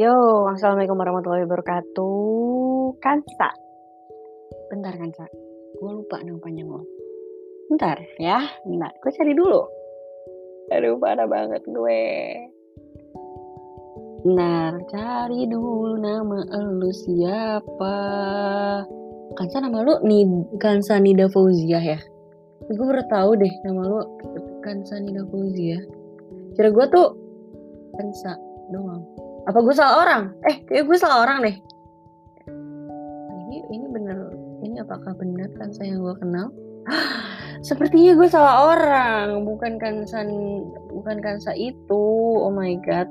Yo, Assalamualaikum warahmatullahi wabarakatuh. Kansa. Bentar, Kansa. Gue lupa nama panjang lo. Bentar ya, bentar. Gue cari dulu. Aduh, parah banget gue. Bentar, cari dulu nama lu siapa. Kansa nama lu Nid Kansa Nida Fauzia ya? Gue baru tahu deh nama lu Kansa Nida Fauzia. Kira gue tuh Kansa doang apa gue salah orang? Eh kayak gue salah orang deh. Ini ini bener ini apakah benar kan saya yang gue kenal? Sepertinya gue salah orang. Bukan kansan bukan kansa itu. Oh my god.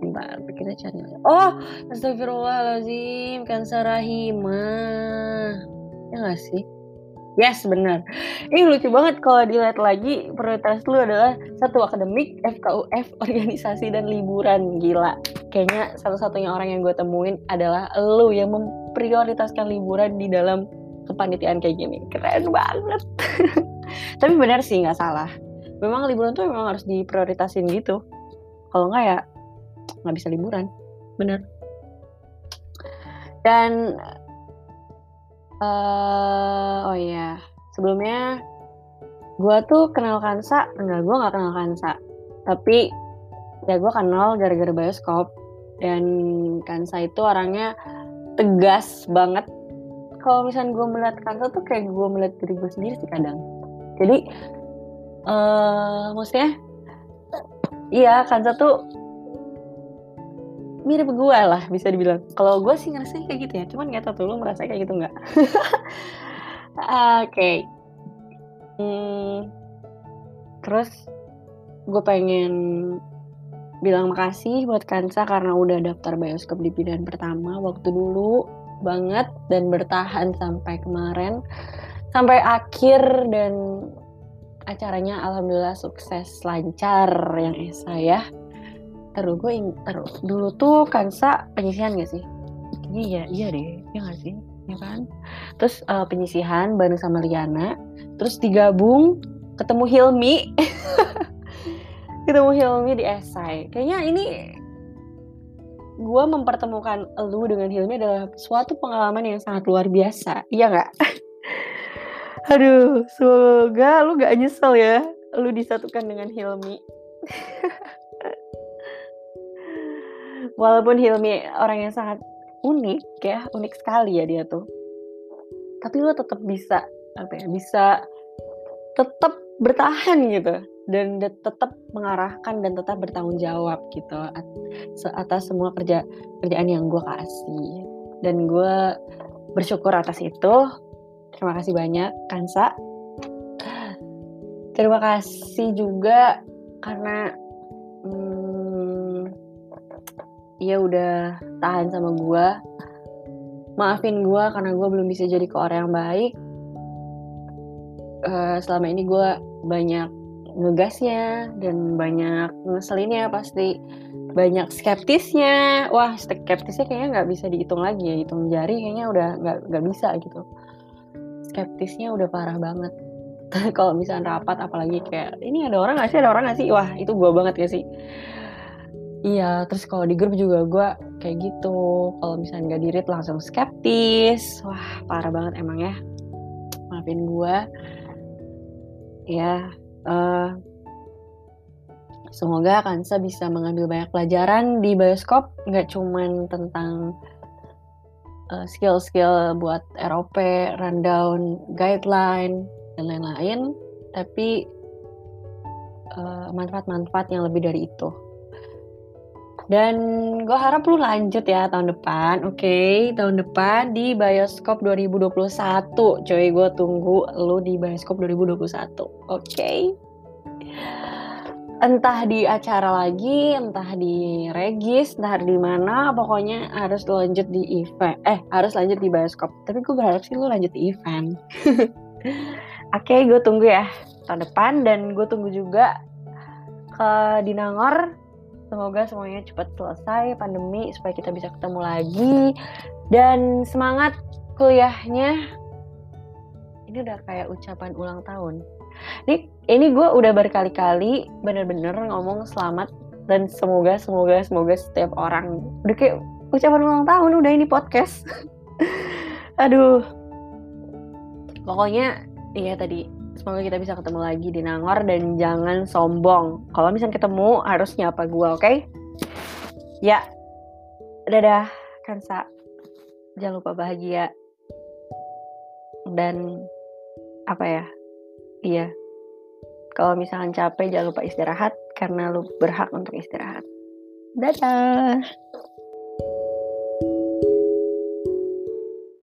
Bentar, kita cari Oh, astagfirullahaladzim, kansa rahimah. Ya gak sih? Yes, benar. Ini lucu banget kalau dilihat lagi prioritas lu adalah satu akademik, FKUF, organisasi dan liburan. Gila. Kayaknya satu-satunya orang yang gue temuin adalah lu yang memprioritaskan liburan di dalam kepanitiaan kayak gini. Keren banget. Tapi benar sih nggak salah. Memang liburan tuh memang harus diprioritasin gitu. Kalau nggak ya nggak bisa liburan. Bener. Dan Uh, oh iya, sebelumnya gue tuh kenal Kansa, enggak gue nggak kenal Kansa, tapi ya gue kenal gara-gara bioskop dan Kansa itu orangnya tegas banget. Kalau misalnya gue melihat Kansa tuh kayak gue melihat diri gue sendiri sih kadang. Jadi, uh, maksudnya, iya Kansa tuh mirip gue lah bisa dibilang. Kalau gue sih ngerasa kayak gitu ya, cuman nggak tahu tuh lu merasa kayak gitu nggak? Oke. Okay. Hmm, terus gue pengen bilang makasih buat Kansa karena udah daftar bioskop di pilihan pertama waktu dulu banget dan bertahan sampai kemarin sampai akhir dan acaranya alhamdulillah sukses lancar yang Esa ya Terus gue ing terus dulu tuh Kansa penyisihan gak sih? Iya iya deh, ya gak sih? Ya kan? Terus uh, penyisihan bareng sama Liana, terus digabung ketemu Hilmi. ketemu Hilmi di esai. Kayaknya ini gue mempertemukan lu dengan Hilmi adalah suatu pengalaman yang sangat luar biasa. Iya nggak? Aduh, semoga lu gak nyesel ya lu disatukan dengan Hilmi. walaupun Hilmi orang yang sangat unik ya unik sekali ya dia tuh. Tapi lo tetap bisa apa ya bisa tetap bertahan gitu. Dan tetap mengarahkan dan tetap bertanggung jawab gitu atas semua kerja kerjaan yang gue kasih. Dan gue bersyukur atas itu. Terima kasih banyak Kansa. Terima kasih juga karena dia udah tahan sama gue maafin gue karena gue belum bisa jadi ke orang yang baik. Uh, selama ini gue banyak ngegasnya dan banyak ngeselinnya pasti. Banyak skeptisnya. Wah skeptisnya kayaknya nggak bisa dihitung lagi ya. Hitung jari kayaknya udah nggak nggak bisa gitu. Skeptisnya udah parah banget. Kalau misalnya rapat apalagi kayak ini ada orang nggak sih? Ada orang nggak sih? Wah itu gue banget ya sih Iya, terus kalau di grup juga gue kayak gitu. Kalau misalnya nggak dirit langsung skeptis. Wah, parah banget emang ya. Maafin gue. Ya, uh, semoga Kansa bisa mengambil banyak pelajaran di bioskop. Nggak cuman tentang uh, skill-skill buat ROP, rundown, guideline, dan lain-lain. Tapi manfaat-manfaat uh, yang lebih dari itu. Dan gue harap lu lanjut ya tahun depan, oke? Okay? Tahun depan di Bioskop 2021, coy. Gue tunggu lu di Bioskop 2021, oke? Okay? Entah di acara lagi, entah di regis, entah di mana, pokoknya harus lanjut di event. Eh, harus lanjut di Bioskop. Tapi gue berharap sih lu lanjut di event. oke, okay, gue tunggu ya tahun depan dan gue tunggu juga ke Dinangor Semoga semuanya cepat selesai pandemi supaya kita bisa ketemu lagi. Dan semangat kuliahnya. Ini udah kayak ucapan ulang tahun. Ini ini gue udah berkali-kali bener-bener ngomong selamat dan semoga semoga semoga setiap orang. Udah kayak ucapan ulang tahun udah ini podcast. Aduh. Pokoknya iya tadi semoga kita bisa ketemu lagi di Nangor dan jangan sombong. Kalau misalnya ketemu harus nyapa gue oke? Okay? ya. Dadah Kansa. Jangan lupa bahagia. Dan apa ya? Iya. Kalau misalnya capek jangan lupa istirahat karena lu berhak untuk istirahat. Dadah